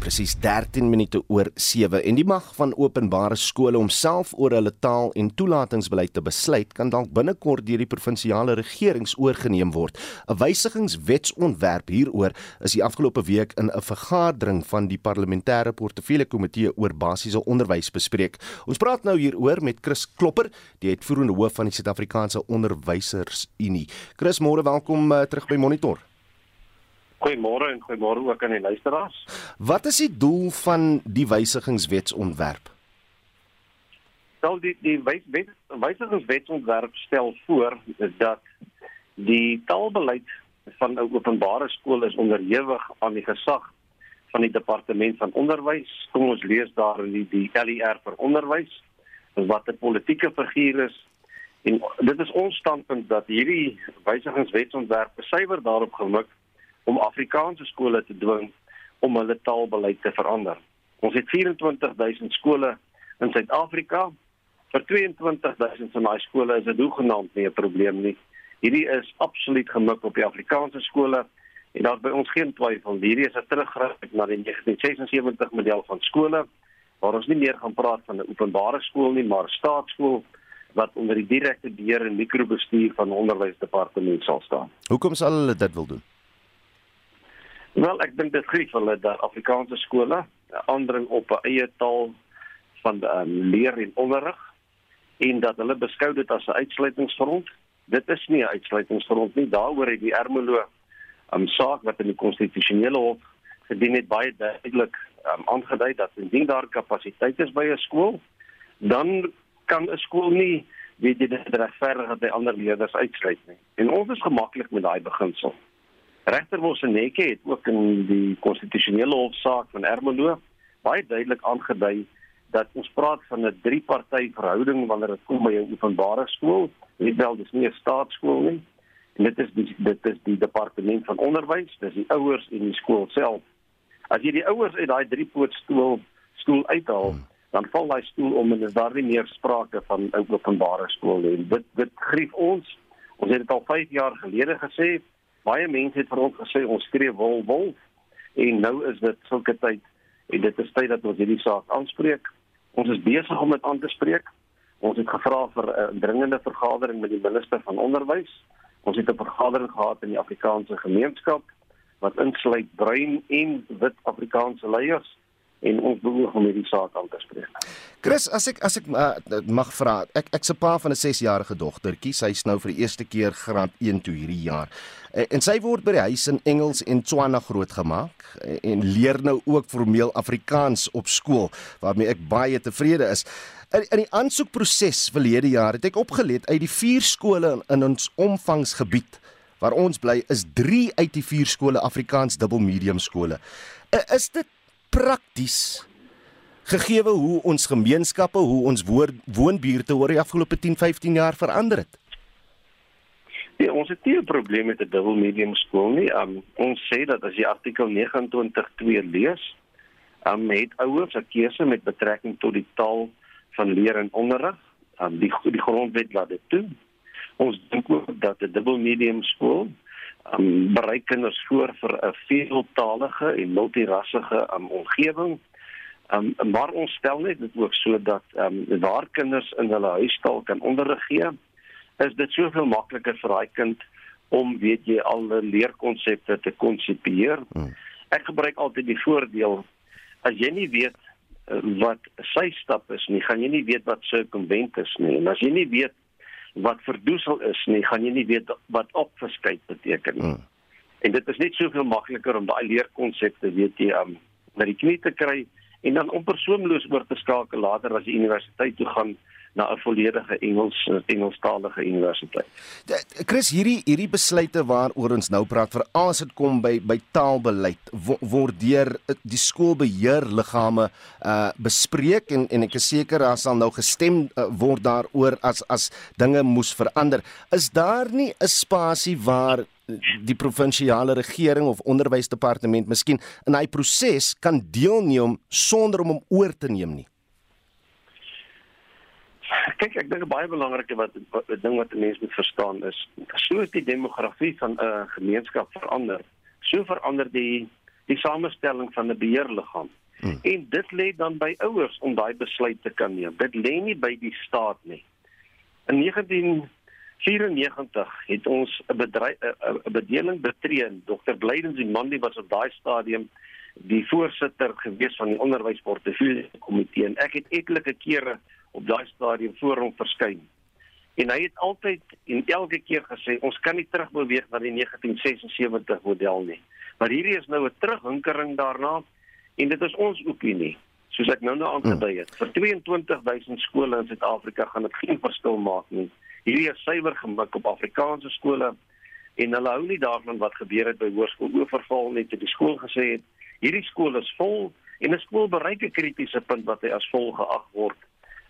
presies 13 minute oor 7 en die mag van openbare skole om self oor hulle taal en toelatingsbeleid te besluit kan dalk binnekort deur die provinsiale regerings oorgeneem word. 'n Wysigingswetsontwerp hieroor is die afgelope week in 'n vergadering van die parlementêre portefeulje komitee oor basiese onderwys bespreek. Ons praat nou hieroor met Chris Klopper, die uitvoerende hoof van die Suid-Afrikaanse Onderwysersunie. Chris, môre welkom uh, terug by Monitor. Goeiemôre en goeiemôre ook aan die luisteraars. Wat is die doel van die wysigingswetsontwerp? Wel die die wys, wet, wysigingswetsontwerp stel voor dat die taalbeleid van 'n openbare skool is onderhewig aan die gesag van die departement van onderwys. Kom ons lees daar in die die LER vir onderwys wat 'n politieke figuur is. En dit is ons standpunt dat hierdie wysigingswetsontwerp besuiwer daarop gemik om Afrikaanse skole te dwing om hulle taalbeleid te verander. Ons het 24000 skole in Suid-Afrika. Vir 22000 van daai skole is dit hoegenaamd nie 'n probleem nie. Hierdie is absoluut gemik op die Afrikaanse skole en daar by ons geen twyfel hierdie is 'n teruggryp na die 1976 model van skole waar ons nie meer gaan praat van 'n openbare skool nie maar staatskool wat onder die direkte beheer en mikrobestuur van onderwysdepartement sal staan. Hoekom sal hulle dit wil doen? Wel, ek dink dit grief hulle dat Afrikaanse skole aandring op 'n eie taal van um, leer en onderrig en dat hulle beskou dit as 'n uitsluitingsgrond. Dit is nie 'n uitsluitingsgrond nie. Daaroor het die Ermelo 'n um, saak wat in die konstitusionele hof gedien het baie duidelik um, aangedui dat indien daar kapasiteit is by 'n skool, dan kan 'n skool nie weet jy dit regverdig dat hy ander leerders uitsluit nie. En ons is gemaklik met daai beginsel. Regter Moseneke het ook in die konstitusionele hofsaak van Ermelo baie duidelik aangedui dat ons praat van 'n drie-party verhouding wanneer dit kom by 'n openbare skool. Dit wel dis nie 'n staatsskool nie. En dit is die, dit is die departement van onderwys, dis die ouers en die skool self. As jy die ouers uit daai drie-poot stoel skool uithaal, hmm. dan val daai stoel om en is daar nie meer sprake van 'n openbare skool nie. Dit dit grief ons. Ons het dit al 5 jaar gelede gesê baie mense het vir ons gesê ons skree wol wol en nou is dit sulke tyd en dit is tyd dat ons hierdie saak aanspreek. Ons is besig om dit aan te spreek. Ons het gevra vir 'n dringende vergadering met die minister van onderwys. Ons het 'n vergadering gehad in die Afrikaanse gemeenskap wat insluit bruin en wit Afrikaanse leiers en ons behoort om hierdie saak aan te spreek. Chris, as ek as ek uh, mag vra, ek ek se pa van 'n 6-jarige dogtertjie, sy's nou vir die eerste keer graad 1 toe hierdie jaar. En, en sy word by die huis in Engels en Tswana grootgemaak en, en leer nou ook formeel Afrikaans op skool waarmee ek baie tevrede is. In, in die aansoekproses verlede jaar het ek opgelet uit die 4 skole in, in ons omvangsgebied waar ons bly is 3 uit die 4 skole Afrikaans dubbelmedium skole. Is dit prakties gegee hoe ons gemeenskappe, hoe ons woonbuurte oor die afgelope 10, 15 jaar verander het? Ja, ons het nie 'n probleem met 'n dubbel medium skool nie. Um, ons sê dat as jy artikel 29.2 lees, um, het ouers 'n keuse met betrekking tot die taal van leer en onderrig. Um, die die grondwet laat dit toe. Ons dink ook dat 'n dubbel medium skool um, bereik kinders voor vir 'n veeltaalige en multirassige um, omgewing. Um, maar ons stel net dit ook so dat um, waar kinders in hulle huistaal kan onderrig gee, is dit soveel makliker vir daai kind om weet jy al die leerkonsepte te konsepieer. Hmm. Ek gebruik altyd die voordeel as jy nie weet uh, wat sy stap is nie, gaan jy nie weet wat sirkumvent is nie. En as jy nie weet wat verdoesel is nie, gaan jy nie weet wat opverskyt beteken nie. Hmm. En dit is net soveel makliker om daai leerkonsepte weet jy um na die knie te kry en dan om persoonloos oor te skakel later as jy universiteit toe gaan na 'n volledige Engels Engelstalige universiteit. Chris, hierdie hierdie besluite waaroor ons nou praat vir as dit kom by by taalbeleid word deur die skoolbeheerliggame uh bespreek en en ek is seker daar sal nou gestem uh, word daaroor as as dinge moes verander. Is daar nie 'n spasie waar die provinsiale regering of onderwysdepartement miskien in hy proses kan deelneem sonder om hom oor te neem nie? Kyk ek dink 'n baie belangrike wat 'n ding wat 'n mens moet verstaan is so is die demografie van 'n uh, gemeenskap verander. So verander die die samestelling van 'n beheerliggaam. Hmm. En dit lê dan by ouers om daai besluit te kan neem. Dit lê nie by die staat nie. In 1994 het ons 'n bedryf 'n bedeling betree. Dr. Blydens en Mandi was op daai stadium die voorsitter gewees van die onderwysportefeulje komitee en ek het etlike kere op daai stadium voor hom verskyn. En hy het altyd en elke keer gesê ons kan nie terugbeweeg na die 1976 model nie. Maar hierdie is nou 'n terughinkering daarna en dit is ons opinie. Soos ek nou nou aangedui het, vir 22000 skole in Suid-Afrika gaan dit geen verskil maak nie. Hierdie is suiwer gemik op Afrikaanse skole en hulle hou nie daarvan wat gebeur het by Hoërskool Oeverval net toe die skool gesê het hierdie skool is vol en 'n skool bereik 'n kritiese punt wat hy as vol geag word.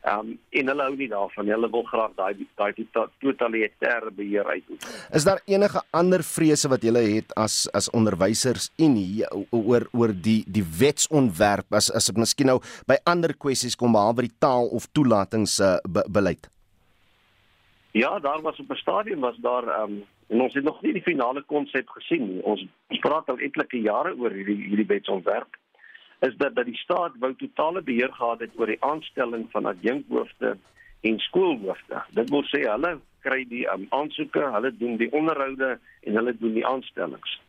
Ehm um, en hulle hou nie daarvan. Hulle wil graag daai daai totalitêre beheer uitoefen. Is daar enige ander vrese wat julle het as as onderwysers en oor oor die die wetsontwerp as as dit miskien nou by ander kwessies kom behalwe die taal of toelatings uh, be, beleid? Ja, daar was op 'n stadium was daar ehm um, en ons het nog nie die finale konsep gesien nie. Ons praat al etlike jare oor hierdie hierdie wetsontwerp is dat dat die staat wou totale beheer gehad het oor die aanstelling van adjunkhoofde en skoolhoofde. Dit wil sê hulle kry die um, aansoeke, hulle doen die onderhoude en hulle doen die aanstellings.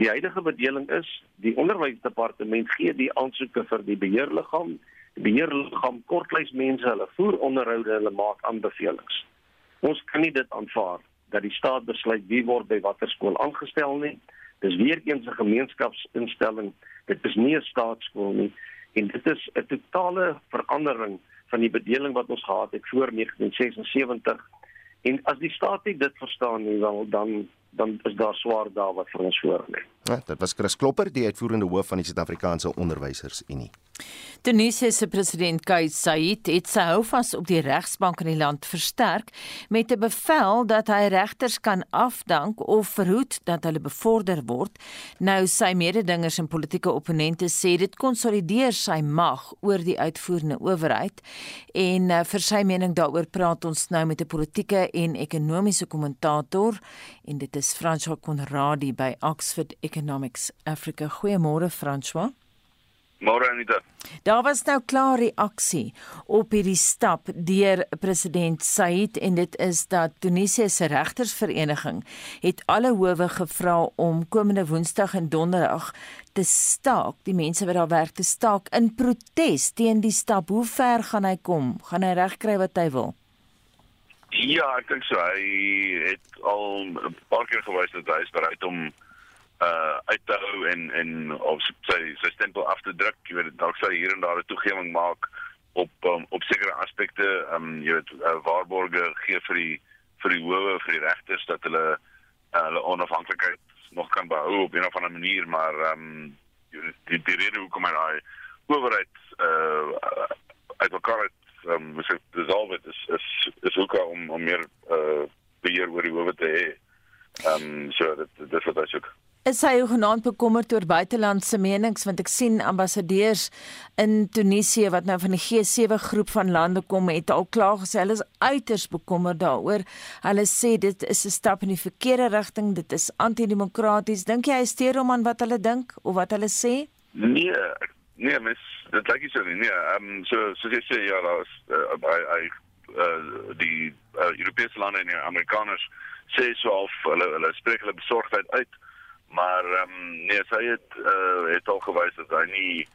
Die huidige bedeling is die onderwysdepartement gee die aansoeke vir die beheerliggaam. Die beheerliggaam kortlys mense, hulle voer onderhoude, hulle maak aanbevelings. Ons kan nie dit aanvaar dat die staat besluit wie word by watter skool aangestel nie. Dis weer eens 'n gemeenskapsinstelling. Dit is nie 'n staatskool nie en dit is 'n totale verandering van die bedeling wat ons gehad het voor 1976. En as die staat nie dit verstaan nie, wel dan dan is daar swaar dae wat vir ons voor lê. Ja, dit was Chris Klopper, die uitvoerende hoof van die Suid-Afrikaanse Onderwysersunie. Tunesië se president Kais Saied het sy houvas op die regsbank in die land versterk met 'n bevel dat hy regters kan afdank of verhoed dat hulle bevorder word. Nou sy mededingers en politieke opponente sê dit konsolideer sy mag oor die uitvoerende owerheid en uh, vir sy mening daaroor praat ons nou met 'n politieke en ekonomiese kommentator en dit is François Conradi by Oxford Economics Africa. Goeiemôre François. Môre Anita. Daar was nou klaar reaksie op hierdie stap deur president Said en dit is dat Tunesië se regtersvereniging het alle howe gevra om komende Woensdag en Donderdag te staak, die mense wat daar werk te staak in protes teen die stap. Hoe ver gaan hy kom? Gaan hy regkry wat hy wil? Ja, ek dink so. Hy het al 'n paar keer gewys dat hy is bereid om uh uit te hou en en op sy sy stempel af te druk. Jy weet dalk sou hier en daar 'n toegewing maak op um, op sekere aspekte. Um jy weet uh, waarborge gee vir die vir die howe vir die regters dat hulle uh, hulle onafhanklikheid nog kan behou op 'n of ander manier, maar um die die rede hoekom hy daai owerheid uh uit mekaar het um moet ek dissolve it is is is ook om om meer uh beheer oor die howe te hê. Um so dit dit wat ek ook Is hy genoemd bekommerd oor buitelandse menings want ek sien ambassadeurs in Tunesië wat nou van die G7 groep van lande kom het al klaar gesê hulle is uiters bekommerd daaroor. Hulle sê dit is 'n stap in die verkeerde rigting, dit is antidemokraties. Dink jy hy steur hom aan wat hulle dink of wat hulle sê? Nee, nee, mis dit lyk nie so nie. Nee, ehm um, so so jy sê ja, daar is uh, by hy uh, die uh, Europese lande en die Amerikaners sê so of hulle hulle spreek hulle besorgdheid uit maar ehm um, nee, sy het uh, het al gewys dat hy nie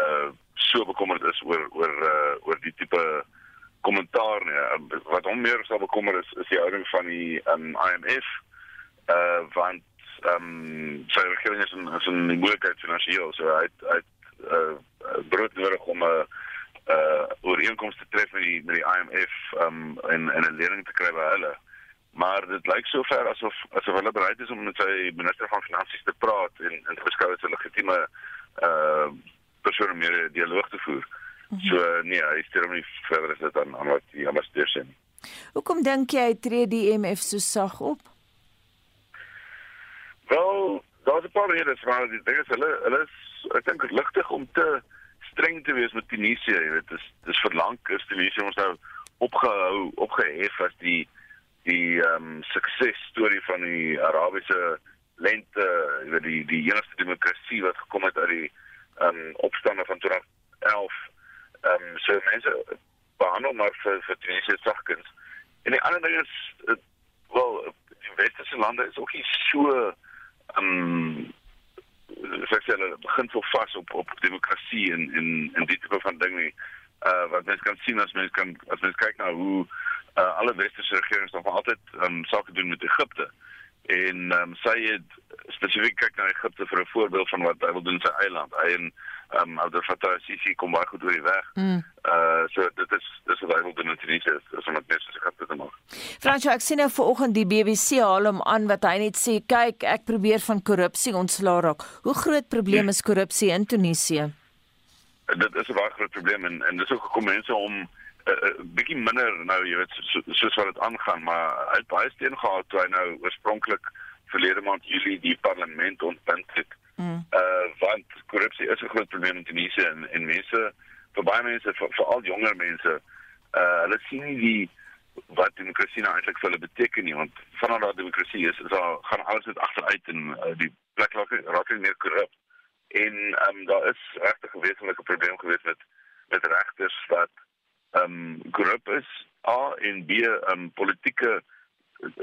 uh so bekommerd is oor oor uh, oor die tipe kommentaar nie. Uh, wat hom meer sal bekommer is is die houding van die um, IMF uh want ehm um, sy regering is in is in moeilikheid finansiëel, so hy het hy het uh brood nodig om 'n uh, ooreenkoms te tref met die met die IMF um en en 'n lening te kry by hulle maar dit lyk sover asof asof hulle bereid is om met sy minister van finansies te praat en en beskou as 'n legitieme uh persoon om meer dialoog te voer. Mm -hmm. So nee, hy steur hom nie verder as dit aan aan wat die ambassadeur sê. Hoekom dink jy tree die IMF so sag op? Wel, daar's 'n paar redes, maar die ding is hulle hulle is ek dink ligtig om te streng te wees met Tunesië, jy weet, dis dis verlang is Tunesië ons nou opgehou opgehef as die die ehm um, sukses storie van die Arabiese lente, jy weet die die enigste demokrasie wat gekom het uit die ehm um, opstande van 2011. Ehm um, so mense behandel maar vir vir Tunesië sagkens. En die ander ding is uh, wel die westerse lande is ook nie so ehm um, sê hulle begin so vas op op demokrasie en en en dit tipe van ding nie. Uh wat mens kan sien as mens kan as mens kyk na hoe uh alle westerse regerings nog altyd ehm um, sake doen met Egipte. En ehm um, sy het spesifiek kyk na Egipte vir 'n voorbeeld van wat hy wil doen in sy eiland. Hy en ehm um, Abdel Fattah Sisi kom baie goed oor die weg. Mm. Uh so dit is dis wat hy wil doen in Tunesië, is om dit net so gehad te maak. Fransjo, ek sien nou vanoggend die BBC haal hom aan wat hy net sê, kyk, ek probeer van korrupsie ontslaa raak. Hoe groot probleem is korrupsie in Tunesië? Dit is 'n baie groot probleem en en dis ook gekom mense om 'n uh, uh, bietjie minder nou jy weet soos so, wat dit aangaan maar hy het baie steen gehad toe hy nou oorspronklik verlede maand Julie die parlement ontbind het. Mm. Uh want korrupsie is 'n groot probleem in Tunesië en en mense vir baie mense veral vir jonger mense uh hulle sien nie die wat demokrasie nou eintlik vir hulle beteken nie want vanaf dat demokrasie is, is daar gaan alles net agteruit en uh, die plek raak raak meer korrup. En ehm um, daar is regtig 'n wesenlike probleem gewees met met regters wat ehm um, korrup is A en B ehm um, politieke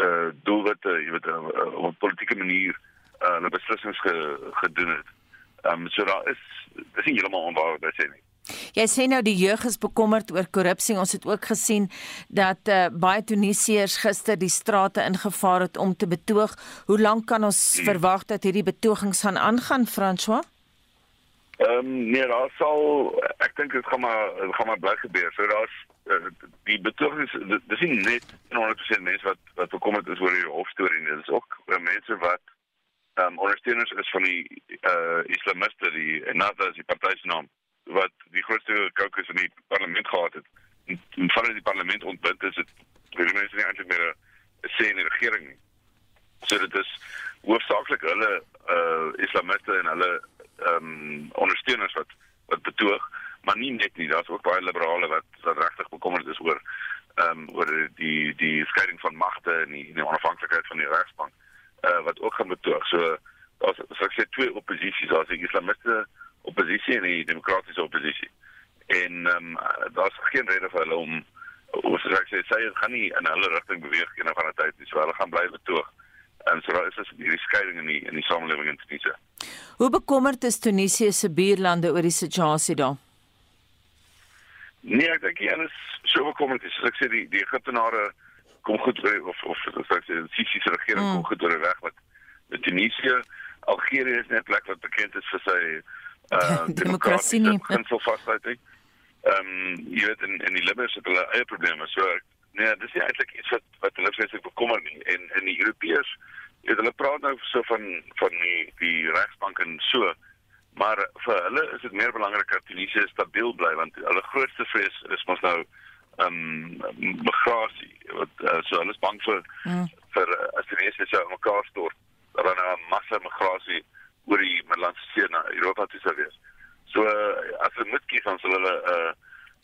uh doelwitte, jy weet uh, op 'n politieke manier uh 'n beslissings ge, gedoen het. Ehm um, so daar is dis nie heeltemal onwaar wat sê nie. Jy sê nou die jeug is bekommerd oor korrupsie. Ons het ook gesien dat uh, baie Tunesiërs gister die strate ingevaar het om te betoog. Hoe lank kan ons hmm. verwag dat hierdie betogings gaan aangaan, François? Ehm um, nee, daar sal ek dink dit gaan maar gaan maar bly gebeur. So daar's uh, die betogings dis nie net 100% mense wat wat bekommerd is oor hierdie hofstorie nie. Dit is ook uh, mense wat ehm um, ondersteuners is van die uh islamiste die Ennahda die party se naam wat die grootste kokes in die parlement gehad het. En, en vanaf die parlement ontbind is dit baie mense nie eintlik meer 'n sê in die regering nie. So dit is hoofsaaklik hulle uh islamiste en hulle ehm um, ondersteuners wat wat betoog, maar nie net nie, daar's ook baie liberale wat wat regtig bekommerd is oor ehm um, oor die die skeiding van magte en die, die onafhanklikheid van die regsbank uh, wat ook gaan betoog. So daar's so ek sê twee opposisies, daar's die islamiste oppositie en die demokratiese oppositie. En ehm um, daar's geen rede vir hulle om oor te sê sy gaan nie in hulle rigting beweeg eendag van 'n tyd nie. So hulle gaan bly betoog. En so daar is dus hierdie skeiding in die in die samelewing in Tunesië. Hoe bekommerd is Tunesië se buurlande oor die situasie daar? Nee, ek dink hier is so bekommerd is. Ek sê die die Egiptenare kom goed of of as ek sê die Sisi se regering mm. kom goed oor weg met met Tunesië. Algerië is net plek wat bekend is vir sy uh demokrasie nie. Kan so vasheid. Ehm um, jy weet in in die Libiërs het hulle eie probleme. So nee, dis nie eintlik iets wat wat hulle vreeslik bekommer nie. En in die Europeërs Ja, hulle praat nou so van van die die regsbank en so. Maar vir hulle is dit meer belangrik dat Tunesië stabiel bly want hulle grootste vrees is mos nou ehm um, migrasie. Wat uh, so hulle is bang vir mm. vir uh, as Tunesië se mekaar stort, dat 'n nou massa migrasie oor die Middellandse See na Europa toe sou wees. So uh, as hulle moet kies dan sal hulle 'n uh,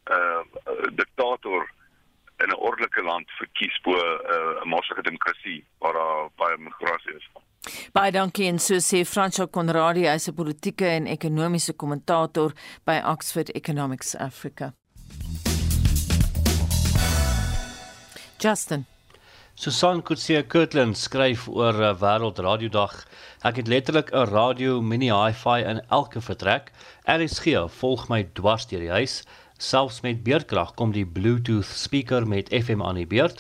'n uh, uh, diktator in 'n ordelike land verkies bo uh, 'n uh, maatskaplike demokrasie waar daar baie migrasie is. Baie dankie en so sê Franco Conradi, hy's 'n politieke en ekonomiese kommentator by Oxford Economics Africa. Justin Susan Kutse Kirtland skryf oor uh, Wêreld Radiodag. Ek het letterlik 'n radio mini hi-fi in elke vertrek. RSG volg my dwars deur die huis. Selfs met beerdkrag kom die Bluetooth speaker met FM aan die beerd.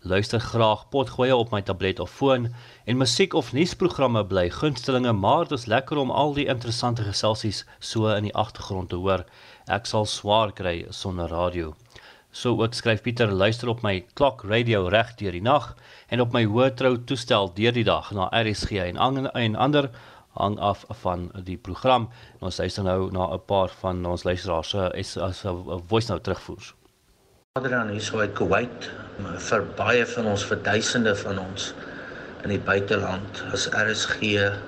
Luister graag potgoeie op my tablet of foon en musiek of nuusprogramme bly gunstelinge, maar dit is lekker om al die interessante geselsies so in die agtergrond te hoor. Ek sal swaar kry sonder radio. So ook skryf Pieter luister op my klok radio reg deur die nag en op my hoë trou toestel deur die dag na RSG en, en ander hang af van die program. En ons luister nou na 'n paar van ons luisteraars se as as 'n voice note terugvoer. Adrian hier so uit Kuwait vir baie van ons vir duisende van ons in die buiteland is RSG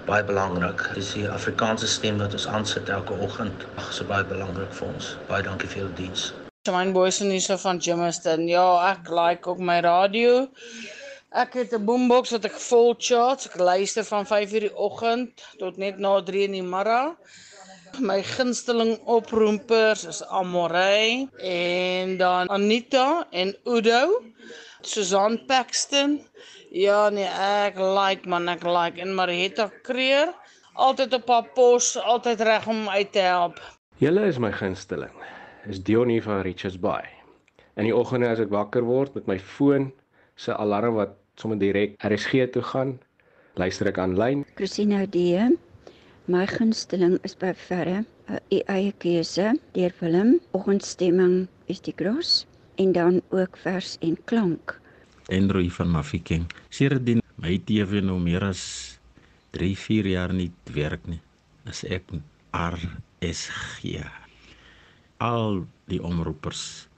baie belangrik. Dis die Afrikaanse stem wat ons aansit elke oggend. Ag, so baie belangrik vir ons. Baie dankie vir julle diens. Shine Boys en hierso van Jimiston. Ja, ek like ook my radio. Ek het 'n boombox wat ek vol charge. Ek luister van 5:00 die oggend tot net na 3:00 in die middag. My gunsteling oproepers is Amorey en dan Anita en Udo, Susan Paxton. Ja nee, ek like man, ek like en Marietta Kreer, altyd op haar pos, altyd reg om uit te help. Julle is my gunsteling. Is Dionie van Richards Bay. In die oggende as ek wakker word met my foon se alarm wat sommer direk RSG toe gaan, luister ek aanlyn. Christina D. My gunsteling is by verre 'n eie keuse deur Willem. Oggendstemming is die gros en dan ook vers en klank. Andrew van Mafikeng. Sedertdien my TV nou meer as 3, 4 jaar nie werk nie. As ek RSG. Al die omroepers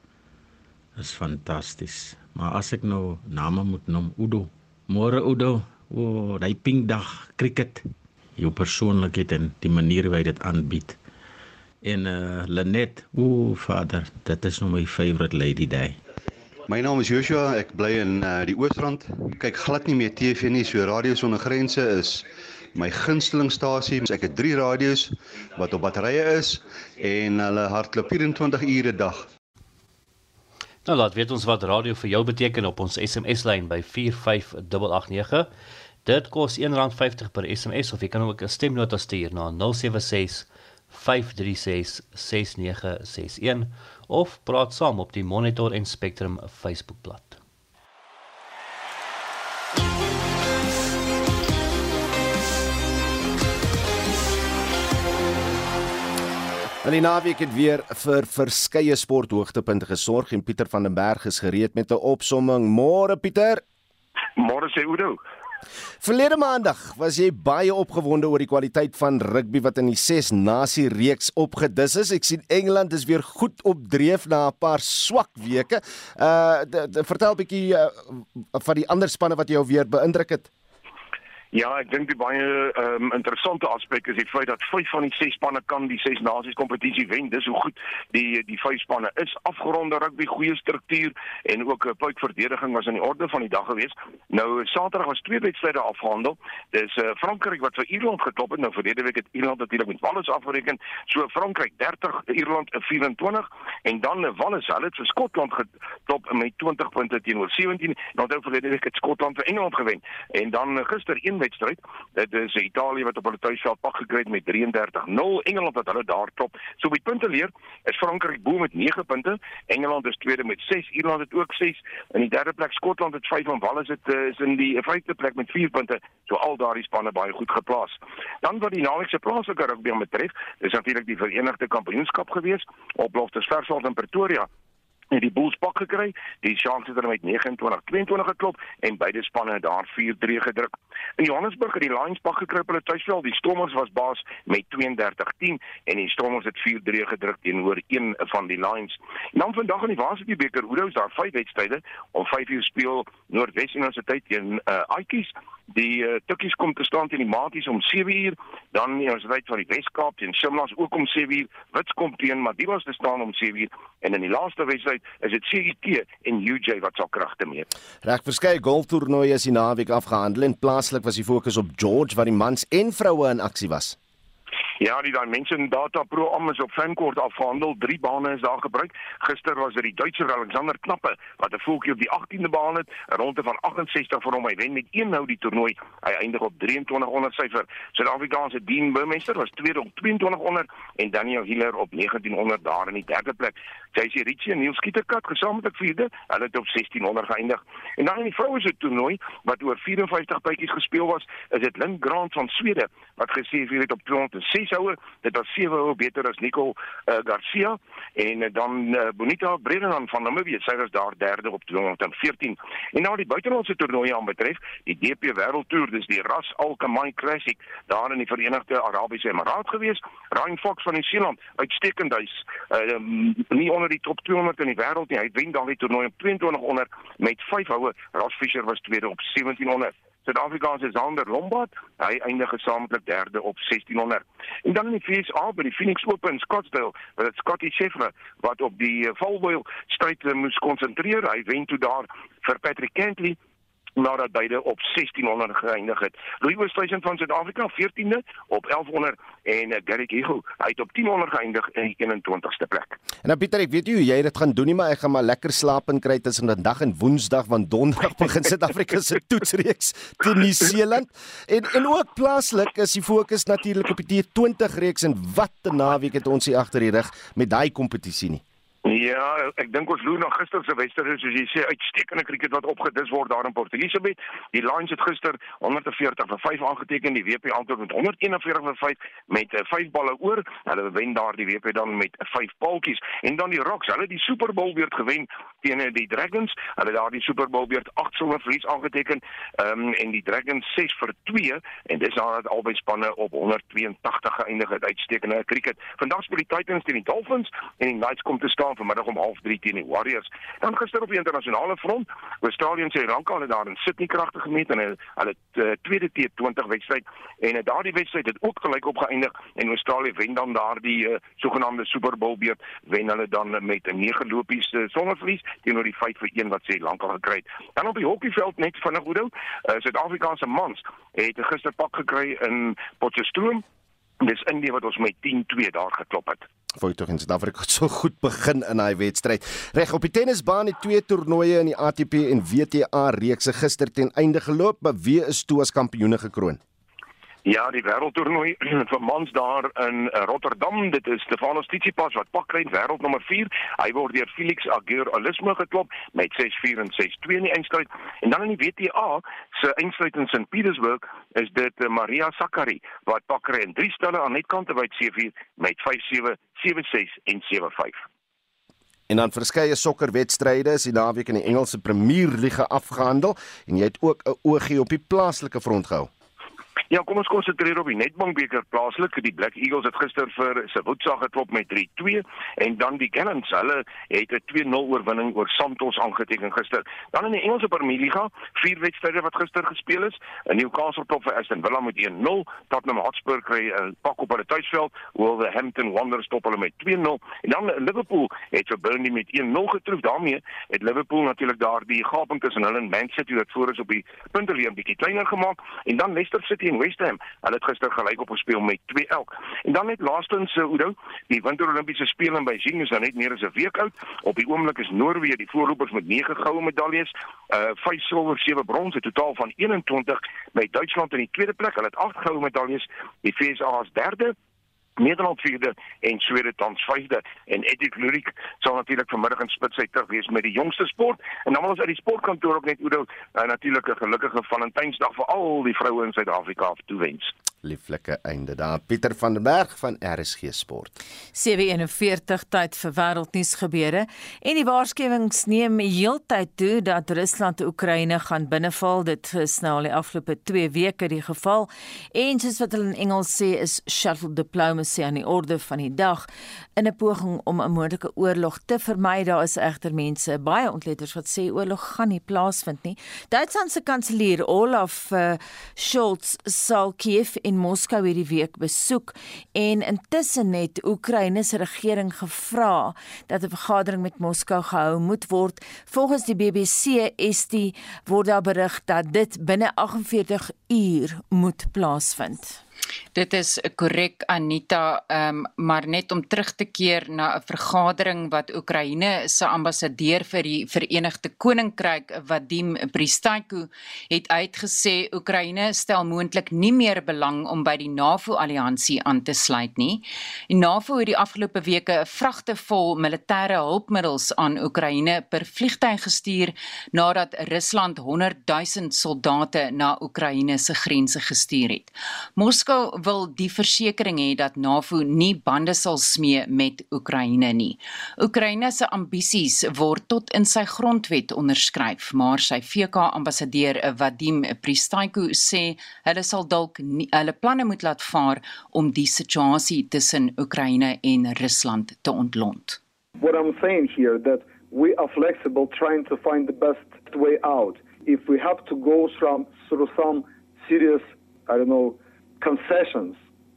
is fantasties. Maar as ek nou name moet noem, Udo. Môre Udo. O, oh, daai pink dag cricket jou persoonlikheid en die manier hoe jy dit aanbied. En eh uh, Lenet, o vader, dit is nou my favourite lady day. My naam is Joshua, ek bly in uh, die Oosrand. Kyk glad nie meer TV nie, so Radio Sonder Grense is my gunstelingstasie. Ek het 3 radio's wat op batterye is en hulle hardloop 24 ure 'n dag. Nou laat weet ons wat radio vir jou beteken op ons SMS lyn by 45889. Dit kos R1.50 per SMS of jy kan ook 'n stemnota stuur na 076 536 6961 of praat saam op die Monitor en Spectrum Facebookblad. In die naweek het weer vir verskeie sporthoogtepunte gesorg en Pieter van den Berg is gereed met 'n opsomming. Môre Pieter. Môre sê Udo. Verlede maandag was jy baie opgewonde oor die kwaliteit van rugby wat in die 6 nasie reeks opgedis is. Ek sien Engeland is weer goed op dreef na 'n paar swak weke. Uh de, de, vertel 'n bietjie uh, van die ander spanne wat jou weer beïndruk het. Ja, ek dink die baie um, interessante aspek is die feit dat 5 van die 6 spanne kan die 6 nasies kompetisie wen. Dis hoe goed die die 5 spanne is. Afgeronde rugby, goeie struktuur en ook 'n puik verdediging was aan die orde van die dag geweest. Nou Saterdag was twee wedstryde afgehandel. Dis uh, Frankryk wat vir Ierland geklop het. Nou verlede week het Ierland natuurlik met Wales afgereken. So Frankryk 30, Ierland 24 en dan Wales hulle het vir Skotland geklop met 20 punte teenoor 17. Nou dan verlede week het Skotland vir Engeland gewen. En dan gister wedstryd. Dit is Italië wat op hulle tuisveld pak gekry het met 33-0. Engeland wat hulle daar top. So met punte leer is Frankryk bo met 9 punte. Engeland is tweede met 6. Ierland het ook 6. In die derde plek Skotland het 5 en Wales het uh, is in die vyfde plek met 4 punte. So al daardie spanne baie goed geplaas. Dan wat die naweekse plaaslike rugby betref, is natuurlik die Verenigde Kampioenskap gewees op Loftus Versfeld in Pretoria het die Bulls pak gekry. Die Sharks het hulle met 29-22 geklop en beide spanne het daar 4-3 gedruk. In Johannesburg het die Lions pak gekry op hulle tuisveld. Die Stormers was baas met 32-10 en die Stormers het 4-3 gedruk teenoor een van die Lions. En dan vandag in die Varsity beker, hoe is daar vyf wedstryde om 5 uur speel Noordwes Universiteit teen uh, Aitjies. Die uh, Tukkies kom te staan teen die Maties om 7 uur, dan die Universiteit van die Wes-Kaap teen Shimlas ook om 7 uur. Wits kom teen Madiba te staan om 7 uur en in die laaste wedstryd is dit CET en UJ wat sal kragte meet. Reg verskeie golftoernooie is die naweek afgehandel en plaaslik was die fokus op George waar die mans en vroue in aksie was. Ja, die Dimension Data Pro Am is op Fancourt afgehandel. Drie bane is daar gebruik. Gister was dit die Duitser Alexander Knappe wat 'n voetjie op die 18de baan het, 'n ronde van 68 vir hom. Hy wen met een nou die toernooi. Hy eindig op 23 onder syfer. Suid-Afrikaanse Dean Burmester was tweede op 22 onder en Daniel Hiller op 19 onder daar in die derde plek. JC Ritchie en Neil Skieterkat gesamentlik vierde. Hulle het op 16 onder geëindig. En dan in die vroue se toernooi wat oor 54 bytjies gespeel was, is dit Lynn Grant van Swede wat gesê het op 206 houe. Dit was 7 houe beter as Nicole uh, Garcia en uh, dan uh, Bonita Brennan van Namibië. Sy was daar derde op 214. En nou die buitelandse toernooie aan betref, die DP Wêreldtoer, dis die Ras Al Khaimah Classic daar in die Verenigde Arabiese Emirate gewees. Ryan Fox van New Zealand, uitstekend hy's uh, nie onder die top 200 in die wêreld nie. Hy wen dan die toernooi op 22 onder met 5 houe. Ross Fisher was tweede op 1700. Suid-Afrikaanse Zander Lombard, hy eindig gesamentlik derde op 1600. En dan in die FSA by die Phoenix Open in Scottsdale, waar dit Scotty Scheffler wat op die valbuil stryd moes konsentreer. Hy wen toe daar vir Patrick Cantley nadat beide op 1600 geëindig het. Louis Oosthuizen van Suid-Afrika 14de op 1100 en uh, Garrick Higo het op 1000 geëindig in die 21ste plek. En nou Pieter, ek weet nie hoe jy dit gaan doen nie, maar ek gaan maar lekker slaap en kry tussen vandag en Woensdag want Donderdag begin Suid-Afrika se toetsreeks teen Nieu-Seeland. En en ook plaaslik is die fokus natuurlik op die T20 reeks en wat 'n naweek het ons hier agter die rug met daai kompetisie nie. Ja, ek dink ons loer na gister se wedstryd soos jy sê uitstekende krieket wat opgedis word daar in Port Elizabeth. Die Lions het gister 140 vir 5 aangeteken, die WP antwoord met 141 vir 5 met 5 uh, balle oor. Hulle wen daar die WP dan met 5 paaltjies. En dan die Rocks, hulle het die Super Bowl weer gewen teen die Dragons. Hulle daar die Super Bowl weer 8 somme verlies aangeteken. Ehm um, en die Dragons 6 vir 2 en dis daar dat albei spanne op 182 geëindig het. Uitstekende krieket. Vandag speel die Titans teen die Dolphins en die Knights kom te staan staan vanmiddag om 0:30 teen die Warriors. Dan gister op die internasionale front, Australië en Sri Lanka het daar in Sydney kragte gemeet en hulle hulle uh, tweede T20 wedstryd en uh, daardie wedstryd het ook gelyk opgeëindig en Australië wen dan daardie uh, sogenaamde Super Bowl beurt wen hulle dan met 'n 9 lopies uh, sonder verlies teenoor die 5 vir 1 wat Sri Lanka gekry het. Dan op die hockeyveld net vinnig Oudo, uh, Suid-Afrikaanse mans het gister pak gekry in Potchefstroom. Dis Indië wat ons met 10-2 daar geklop het. Foi tog in Suid-Afrika so goed begin in daai wedstryd. Reg op die tennisbaan het twee toernooie in die ATP en WTA reekse gister ten einde geloop, maar wie is toe as kampioene gekroon? Ja, die wêreldtoernooi vir mans daar in eh, Rotterdam. Dit is Stefanos Tsitsipas wat pak kry wêreldnommer 4. Hy word deur Felix Auger-Aliassime geklop met 6-4 en 6-2 in die eindstryd. En dan in die WTA se eindstryd in St. Petersburg is dit eh, Maria Sakkari wat pak kry in drie stelle aan netkant by 7-4 met 5-7, 7-6 en 7-5. En dan verskeie sokkerwedstryde is die naweek in die Engelse Premier Liga afgehandel en jy het ook 'n oogie op die plaaslike front gehou. Ja, kom ons konsentreer op die Nedbank beker plaaslik. Die Black Eagles het gister vir Sewotsa geklop met 3-2 en dan die Cannons, hulle het 'n 2-0 oorwinning oor Santos aangeteken gister. Dan in die Engelse Premier Liga, vier wedstryde wat gister gespeel is. Newcastle klop vir Aston Villa met 1-0. Tottenham Hotspur kry 'n pak op hulle tuisveld, Wolverhampton Wanderers stop hulle met 2-0. En dan Liverpool het vir Burnley met 1-0 getroof. daarmee het Liverpool natuurlik daar die gaping tussen hulle en Man City wat voor is op die punteteler bietjie kleiner gemaak en dan Leicester City en West Ham. Hulle het gister gelyk op gespeel met 2 elk. En dan net laastens uh, Oudo, die Winter Olimpiese spele in Beijing is nou net meer as 'n week oud. Op die oomblik is Noorwe die voorlopers met 9 goue medaljes, uh 5 silwer, 7 brons, 'n totaal van 21 met Duitsland in die tweede plek. Hulle het 8 goue medaljes. Die VS as derde Nederland vierde en Swede tans vyfde. En Eddie Klurik sal natuurlik vanmiddag in Spitsy terug wees met die jongste sport. En dan wil ons uit die sportkantoor ook net Oudo uh, natuurlik 'n gelukkige Valentynsdag vir al die vroue in Suid-Afrika toewens lieflike einde daar. Pieter van den Berg van RSG Sport. 7:41 tyd vir wêreldnuus gebeure en die waarskuwings neem heeltyd toe dat Rusland Oekraïne gaan binneval. Dit is nou al die afgelope 2 weke die geval. En soos wat hulle in Engels sê is shuttle diplomacy aan die orde van die dag in 'n poging om 'n moontlike oorlog te vermy. Daar is egter mense, baie ontleeders wat sê oorlog gaan nie plaasvind nie. Duitsland se kanselier Olaf uh, Scholz sal Kiev en Moskou hierdie week besoek en intussen het Oekraïne se regering gevra dat 'n vergadering met Moskou gehou moet word. Volgens die BBC is die word daar berig dat dit binne 48 uur moet plaasvind. Dit is korrek Anita, um, maar net om terug te keer na 'n vergadering wat Oekraïne se ambassadeur vir die Verenigde Koninkryk, Vadim Pristayko, het uitgesê Oekraïne stel moontlik nie meer belang om by die NAVO-alliansie aan te sluit nie. Die NAVO het die afgelope weke 'n vragte vol militêre hulpmiddels aan Oekraïne per vliegtuig gestuur nadat Rusland 100 000 soldate na Oekraïne se grense gestuur het. Moskou wil die versekering hê dat NAVO nie bande sal smee met Oekraïne nie. Oekraïne se ambisies word tot in sy grondwet onderskryf, maar sy VK ambassadeur Vadim Pristayko sê hulle sal dalk hulle planne moet laat vaar om die situasie tussen Oekraïne en Rusland te ontlont. What I'm saying here that we are flexible trying to find the best way out. If we have to go from through some serious I don't know concessions,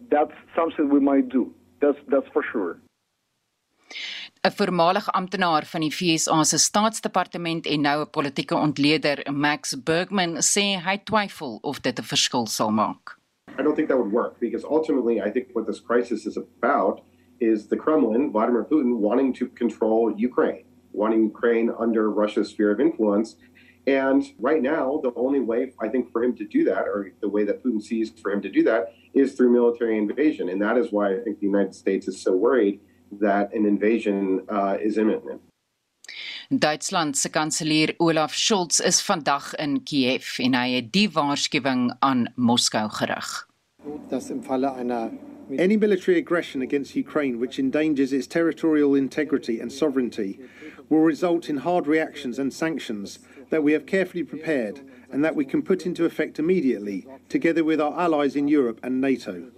that's something we might do. That's that's for sure. 'n Voormalige amptenaar van die FSA se staatsdepartement en nou 'n politieke ontleder, Max Bergman, sê hy twyfel of dit 'n verskil sal maak. I don't think that would work because ultimately I think what this crisis is about is the Kremlin, Vladimir Putin, wanting to control Ukraine, wanting Ukraine under Russia's sphere of influence. And right now, the only way I think for him to do that, or the way that Putin sees for him to do that, is through military invasion. And that is why I think the United States is so worried that an invasion uh, is imminent. Duitsland se kanselier Olaf Scholz is vandag in Kiev en hy het die waarskuwing aan Moskou gerig. Das im Falle einer Any military aggression against Ukraine which endangers its territorial integrity and sovereignty will result in hard reactions and sanctions that we have carefully prepared and that we can put into effect immediately, together with our allies in Europe and NATO.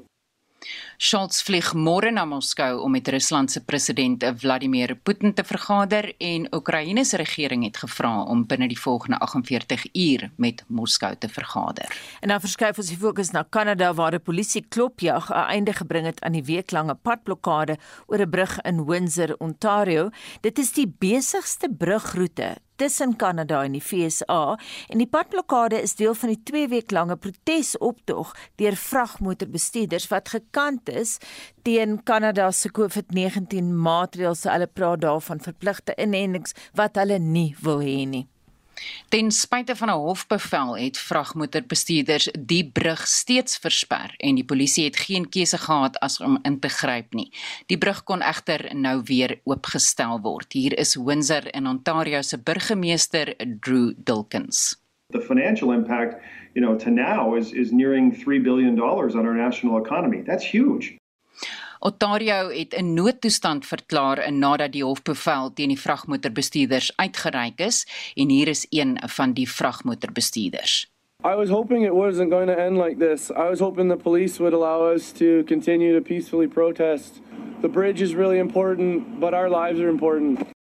Scholz vlieg môre na Moskou om met Rusland se president Vladimir Putin te vergader en Oekraïne se regering het gevra om binne die volgende 48 uur met Moskou te vergader. En dan verskuif ons die fokus na Kanada waar 'n polisie klopjag 'n einde gebring het aan die weeklange padblokkade oor 'n brug in Windsor, Ontario. Dit is die besigste brugroete tussen Kanada en die FSA en die padblokkade is deel van die 2 week lange protesoptog deur vragmotorbestuurders wat gekant is teen Kanada se COVID-19 maatreëls. Hulle praat daarvan verpligte inentings wat hulle nie wil hê nie. Ten spyte van 'n hofbevel het vragmotorbestuurders die brug steeds versper en die polisie het geen keuse gehad as om in te gryp nie. Die brug kon egter nou weer oopgestel word. Hier is Windsor in Ontario se burgemeester Drew Dilkins. The financial impact, you know, to now is is nearing 3 billion dollars on our national economy. That's huge. Ontario het 'n noodtoestand verklaar nadat die hofbevel teen die vragmotorbestuurders uitgereik is en hier is een van die vragmotorbestuurders. I was hoping it wasn't going to end like this. I was hoping the police would allow us to continue to peacefully protest. The bridge is really important, but our lives are important.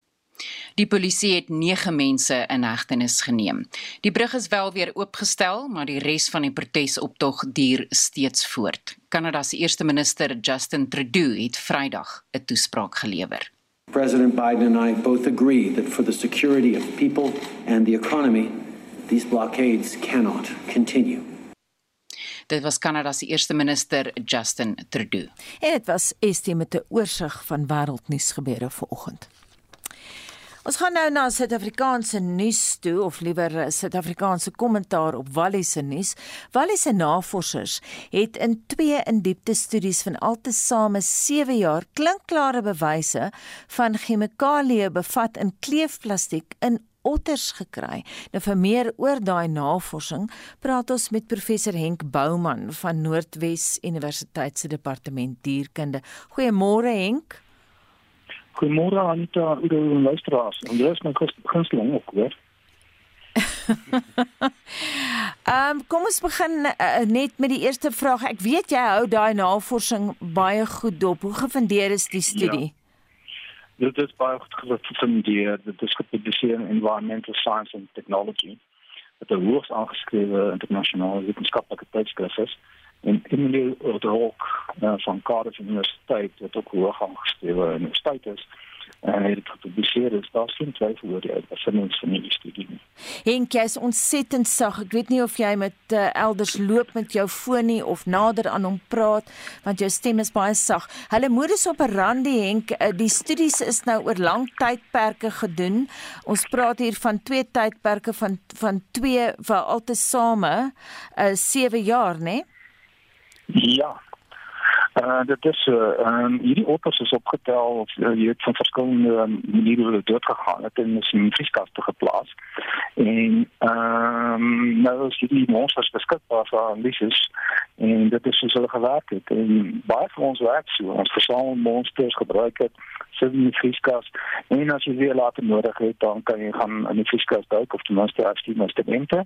Die polisie het 9 mense in hegtenis geneem. Die brug is wel weer oopgestel, maar die res van die protesoptog duur steeds voort. Kanada se eerste minister Justin Trudeau het Vrydag 'n toespraak gelewer. President Biden and I both agree that for the security of people and the economy, these blockades cannot continue. Dit was Kanada se eerste minister Justin Trudeau. En dit was Estie met 'n oorsig van wêreldnuus gebeure vanoggend. Ons gaan nou na Suid-Afrikaanse nuus toe of liewer Suid-Afrikaanse kommentaar op Wallis se nuus. Wallis se navorsers het in twee indiepte studies van altesaame 7 jaar klinkklare bewyse van chemikalieë bevat in kleefplastiek in otters gekry. Nou vir meer oor daai navorsing, praat ons met professor Henk Bouman van Noordwes Universiteit se departement dierkunde. Goeiemôre Henk. Goeiemôre Anita, doen julle luisteraars? En jy is my gunsteling ook, hoor. Ehm um, kom ons begin uh, net met die eerste vraag. Ek weet jy hou daai navorsing baie goed dop. Hoe gefundeer is die studie? Ja. Dit is baie goed gefundeer. Dit is gepubliseer in Environmental Science and Technology. Dit is hoogs aangeskrewe internasionale wetenskaplike tydskrif is en Emily Odrok uh, van Cardiff Universiteit wat ook hoog aangestelde universiteit is en het gepubliseer is daar geen twyfel oor die uitvindings van die studie. Henk, jy is ontsettend sag. Ek weet nie of jy met uh, elders loop met jou foon nie of nader aan hom praat want jou stem is baie sag. Hulle modus operandi Henk, uh, die studies is nou oor lang tydperke gedoen. Ons praat hier van twee tydperke van van twee vir altesaame uh, 7 jaar, né? Nee? Ja. Uh, dit is uh, um, hierdie otters is opgetel of uh, jy het van verskillende um, maniere hulle dood gegaan het en is in vrieskaste geplaas en ehm um, nou is hierdie monsters beskikbaar vir analises en dit is soos hulle gewerk het. En baie van ons werk so. Ons versamel monsters gebruik het sit in die vrieskas en as jy weer later nodig het dan kan jy gaan in die vrieskas duik of ten minste afskie met instrumente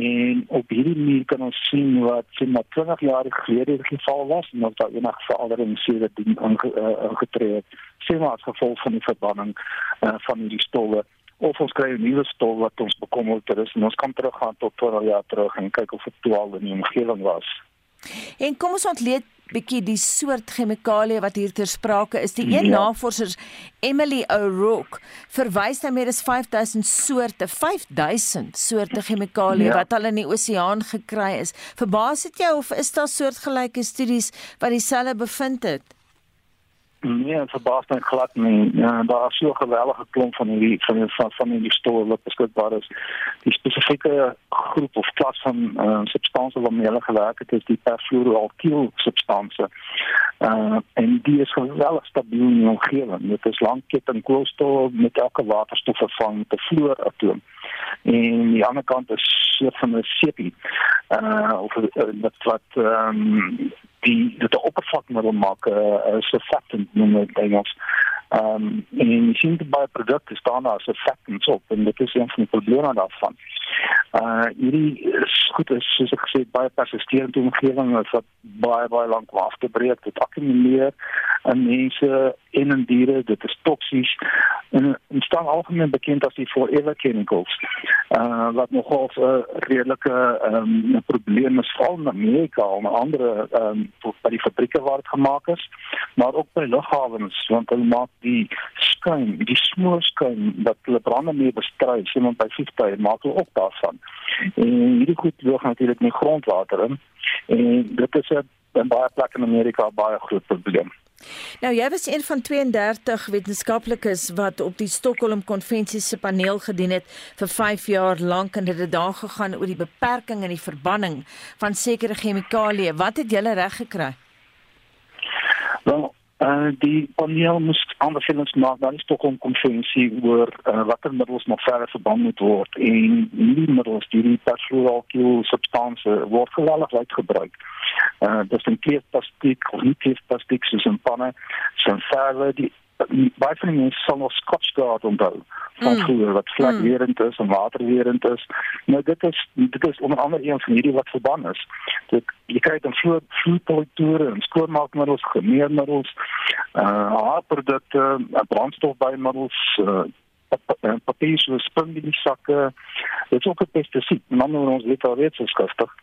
en op hierdie manier kan ons sien wat sien maar 20 jaar gelede die geval was en of daar enige verandering dat die ingetree het sien maar as gevolg van die verbanning uh, van hierdie stowwe of ons kry 'n nuwe stof wat ons bekommerd is en ons kan teruggaan tot 20 jaar terug en kyk of dit toe al in die omgewing was. En kom ons ontleed bietjie die soort chemikalie wat hier ter sprake is. Die een Ja. navorsers, Emily O'Rourke, verwys na meer as 5000 soorte, 5000 soorte chemikalie Ja. wat al in die oseaan gekry is. Verbaas dit jou of is daar soortgelyke studies wat dieselfde bevind het? Nee, het verbaas my glad nie. Ja, daar is so 'n geweldige klomp van hierdie van van, van hierdie stowwe wat beskikbaar is. Die spesifieke groep of klas van uh, substansies waarmee hulle gewerk het is die perfluoroalkyl substansie. Uh en die is geweldig stabiel in die omgewing. Dit is langketting koolstof met elke waterstof vervang met 'n fluoratoom. En die ander kant is soort van 'n sepie. Uh of uh, wat wat ehm um, die dit 'n oppervlakmiddel maak 'n uh, surfactant noem dit Engels. Ehm um, en jy sien baie produkte staan daar surfactants op en dit is een van die probleme daarvan. Uh hierdie is goed is soos ek gesê baie persisterende omgewing wat baie baie lank af te breek. Dit akkumuleer in mense en in diere. Dit is toksies en en staan algemeen bekend as die forever chemicals. Uh wat nogal 'n uh, redelike ehm um, probleem is veral in Amerika en ander ehm um, by die fabrieke waar dit gemaak is, maar ook by lughawens want hulle maak die skuim, die smoorskuim wat hulle brande mee bestry, sien by vliegtye maak hulle ook daarvan. En hierdie goed loop natuurlik in die grondwater in en dit is 'n in baie plekke in Amerika baie groot probleem. Nou jy was een van 32 wetenskaplikes wat op die Stockholm konvensie se paneel gedien het vir 5 jaar lank en dit het daar gegaan oor die beperking en die verbanning van sekere chemikalieë. Wat het julle reg gekry? Wel, uh, die paneel moes aanbevelings maak na die Stockholm konvensie oor uh, watter middels nog verder verband moet word en hierdie middels die perfluoroalkyl substansie word geweldig wyd gebruik. Uh dis in kleefplastiek of nie kleefplastiek soos in panne, so verder die baie van die mense sal nog Scotch Guard onthou van Mm. vroeger wat vlekwerend is en waterwerend is. Nou dit is dit is onder andere een van hierdie wat verband is. Dit jy kry dan vloed vloedpolitoure en skoonmaakmiddels, gemeermiddels, uh haarprodukte, uh, brandstofbymiddels, uh pap- uh, papier soos spinbiesakke. Dit is ook 'n pestisied. Dan moet ons weet al weet so skriftig.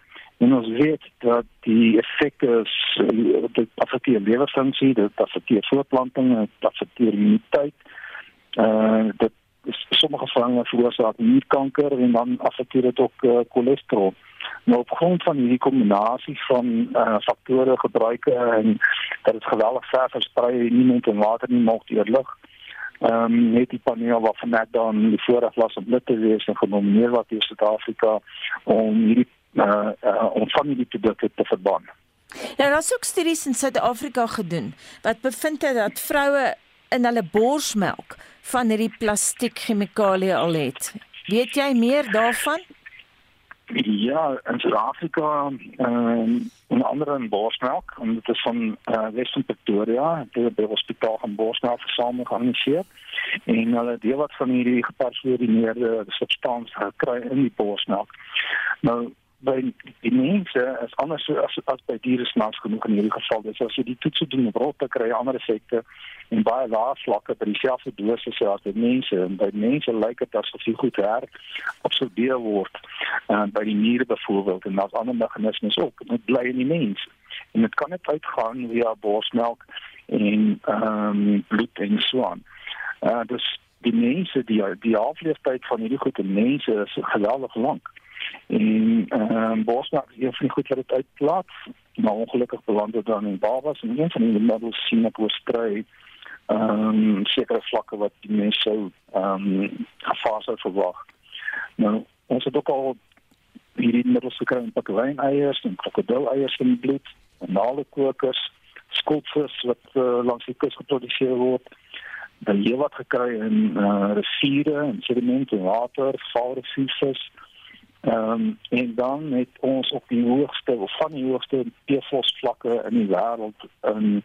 En ons weet dat die effekte is eh, dit affekteer lewerfunksie, dit affekteer voortplanting, dit affekteer immuniteit. Uh dit sommige vange veroorsaak nierkanker en dan affekteer dit ook uh, cholesterol. Nou op grond van hierdie kombinasie van uh, faktore gebruike en dat dit geweldig ver versprei nie net in water nie ook deur lug. Ehm um, net die paneel wat van net dan die voorreg was om lid te wees en genomineer wat in Suid-Afrika om hierdie uh, uh, om van hierdie produkte te verbân. Nou daar's ook studies in Suid-Afrika gedoen wat bevind het dat vroue in hulle borsmelk van hierdie plastiek chemikalieë al het. Weet jy meer daarvan? Ja, in Suid-Afrika, ehm onder andere in Borsmelk, en dit is van uh, Western Pretoria, dit is by die hospitaal van Borsmelk versamel georganiseer. En hulle deel wat van hierdie gepersonaliseerde substansie gekry in die borsmelk. Nou by die mense is anders so as as by diere snaaks genoeg in hierdie geval. Dis as jy die toetse doen op rotte kry jy ander effekte en baie lae vlakke by dieselfde dosis as by mense. En by mense lyk dit asof die goed her absorbeer word uh, by die niere byvoorbeeld en daar's ander meganismes ook. Dit bly in die mens. En dit kan net uitgaan via borsmelk en ehm um, bloed en so aan. Uh dus die mense die die halfleeftyd van hierdie goed in mense is geweldig lank. En ehm um, borsmelk is een van die goed wat dit uitlaat. Maar ongelukkig beland dit dan in babas en een van die middels sien ek oorskry ehm um, sekere vlakke wat die mens sou ehm um, gevaar sou verwag. Nou ons het ook al hierdie middels gekry in pakwyn eiers en krokodil eiers in die bloed, naalekokers, skulpvis wat uh, langs die kus geproduseer word. Dan hier wat gekry in uh, riviere en sedimente en water, valriviers. Ehm um, en dan het ons op die hoogste van die hoogste PFOS vlakke in die wêreld in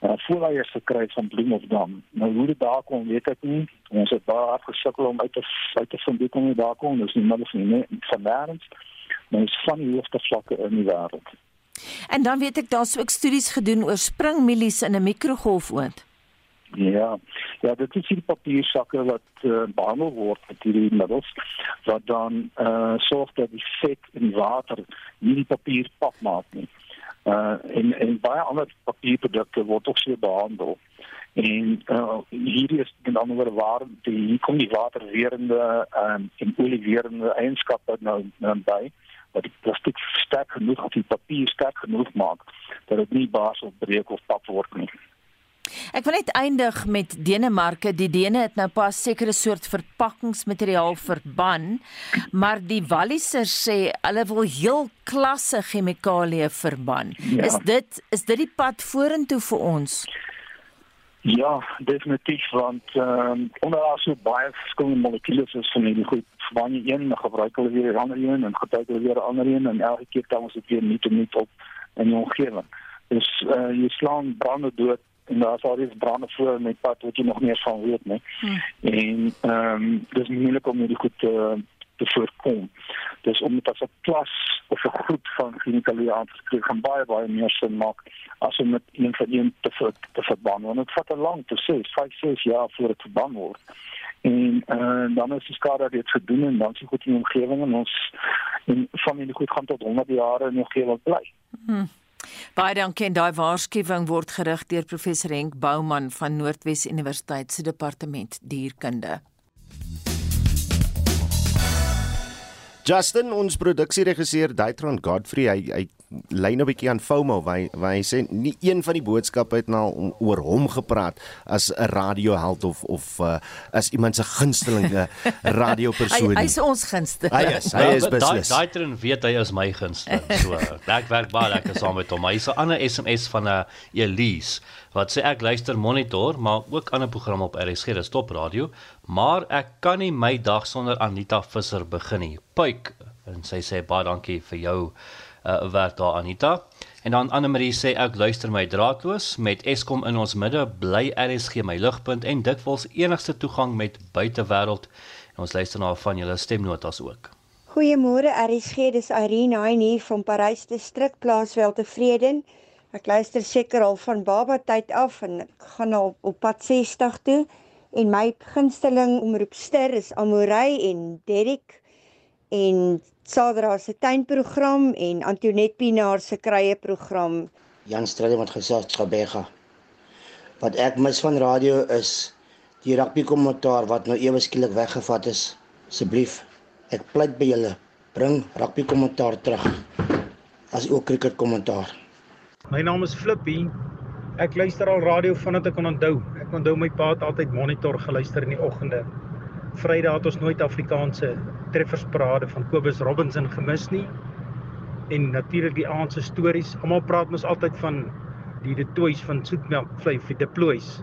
uh, voorleiers gekry van Bloemhofdam. Nou hoe dit daar kom, weet ek nie. Ons het baie gesukkel om uit te uit te vind hoe kom dit daar kom. Dis nie van nie van nêrens. Maar is van die hoogste vlakke in die wêreld. En dan weet ek daar's ook studies gedoen oor springmielies in 'n mikrogolfoond. Ja, ja, dit is die papiersakke wat uh, behandel word met hierdie middels wat dan uh sorg dat die vet in water nie die papier pap maak nie. Uh en en baie ander papierprodukte word ook so behandel. En uh, hierdie is met ander woorde waar die hier kom die waterwerende um, en oliewerende eienskappe nou, nou by dat die plastiek sterk genoeg of die papier sterk genoeg maak dat dit nie baas of breek of pap word nie. Ek wil net eindig met Denemarke. Die Dene het nou pas sekere soort verpakkingsmateriaal verban, maar die Wallisers sê hulle wil heel klasse chemikalieë verban. Ja. Is dit is dit die pad vorentoe vir ons? Ja, definitief want ehm um, onder as so baie verskillende molekules is van hierdie goed van die een gebruik hulle weer 'n ander een en gebruik hulle weer 'n ander een en elke keer dan ons dit weer nie te nie op in die omgewing. Dus eh uh, jy slaan brande dood en daar sal iets brande voor met pad wat jy nog nie eens van weet nie. Hmm. En ehm um, dis moeilik om hierdie goed te uh, te voorkom. Dus om dit as 'n klas of 'n groep van chemikalieë aan te kry, gaan baie baie meer sin maak as om met een van een te ver, te verband. Want dit vat 'n lang proses, 5, 6 jaar voor dit verband word. En uh, dan is die skade dit gedoen en dan is dit goed in die omgewing en ons en familie goed gaan tot 100 jaar in die omgewing bly. Hmm. Baie dankie. Daai waarskuwing word gerig deur professor Henk Bouman van Noordwes Universiteit se departement dierkunde. Justin, ons produksieregisseur Daitron Godfrey, hy hy lei nou 'n bietjie aan FOMO, waar hy, waar hy sê nie een van die boodskappe het nou oor hom gepraat as 'n radioheld of of uh, as iemand se gunsteling radiopersoon. hy, hy is ons gunsteling. Hy is, hy is beslis. Daitron weet hy is my gunsteling. So, ek werk baie lekker saam met hom. Hy is 'n ander SMS van 'n uh, Elise wat sê ek luister monitor, maar ook ander programme op RSG, dis top radio, maar ek kan nie my dag sonder Anita Visser begin nie. Puik en sy sê baie dankie vir jou uh, werk daar Anita. En dan Anne Marie sê ek luister my draadloos met Eskom in ons midde, bly RSG my ligpunt en dikwels enigste toegang met buitewêreld. En ons luister na van julle stemnotas ook. Goeiemôre RSG, dis Irene hier van Parys distrik Plaaswel tevreden. Ek luister seker al van baba tyd af en ek gaan al op pad 60 toe en my gunsteling omroepster is Amorey en Derrick en Sadra se tuinprogram en Antoinette Pinaar se krye program. Jan Strydom het gesê Skabega. Wat ek mis van radio is die rugby kommentaar wat nou ewe skielik weggevat is. Asseblief, ek pleit by julle, bring rugby kommentaar terug. As ook cricket kommentaar. My naam is Flippy. Ek luister al radio vandat ek kan onthou. Ek onthou my pa het altyd monitor geluister in die oggende. Vrydag het ons nooit Afrikaanse treffersparade van Kobus Robinson gemis nie. En natuurlik die aand se stories. Almal praat mos altyd van die detoys van Soetmelk vlei vir deploys.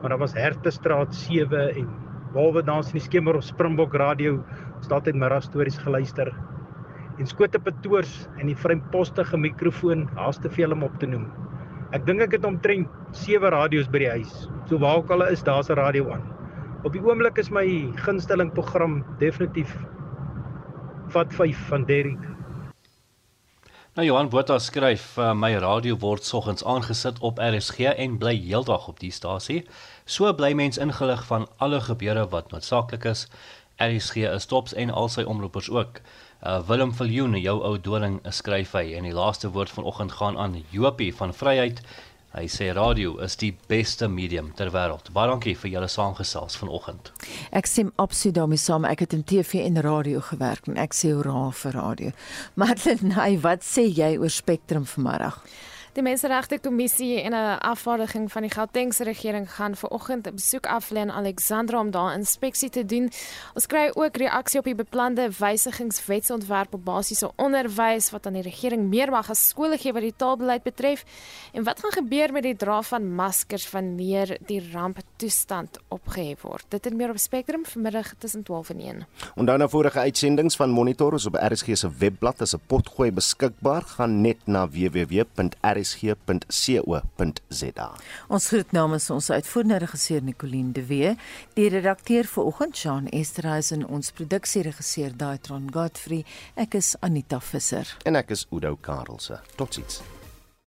Maar daar was Hertestraat 7 en behalwe dans in die skemer op Springbok radio, het altyd middag stories geluister en skote petoors en die vreempostige mikrofoon haas te veel om op te noem. Ek dink ek het omtrent 7 radio's by die huis. So waar ook al is, daar's 'n radio aan. Op die oomblik is my gunsteling program definitief Vat 5 van Derrick. Nou Johan Botha skryf uh, my radio word soggens aangesit op RSG en bly heeldag op die stasie. So bly mens ingelig van alle gebeure wat noodsaaklik is. RSG is tops en al sy omroepers ook. Uh, Willem Viljoen, jou ou doring, skryf hy en die laaste woord vanoggend gaan aan Jopie van Vryheid. Hy sê radio is die beste medium ter wêreld. Baie dankie vir julle saamgesels vanoggend. Ek sien absoluut daarmee saam. Ek het in TV en radio gewerk en ek sê hoera vir radio. Marlene, wat sê jy oor Spectrum vanmiddag? Die Menseregte Kommissie en 'n afvaardiging van die Gautengse regering gaan ver oggend 'n besoek aflê aan Alexandra om daar inspeksie te doen. Ons kry ook reaksie op die beplande wysigingswetsontwerp op basiese onderwys wat aan die regering meer mag as skole gee wat die taalbeleid betref. En wat gaan gebeur met die dra van maskers wanneer die ramptoestand opgehef word? Dit het meer op Spectrum vanmiddag tussen 12 en 1. Onthou nou vorige uitsendings van Monitor is op RSG se webblad as 'n potgooi beskikbaar. Gaan net na www.rsg rsg.co.za. Ons groet namens ons uitvoerende regisseur Nicoline de Wee, die redakteur vir oggend Jean Esterhuizen, ons produksieregisseur Daitron Godfrey, ek is Anita Visser en ek is Udo Karlse. Totsiens.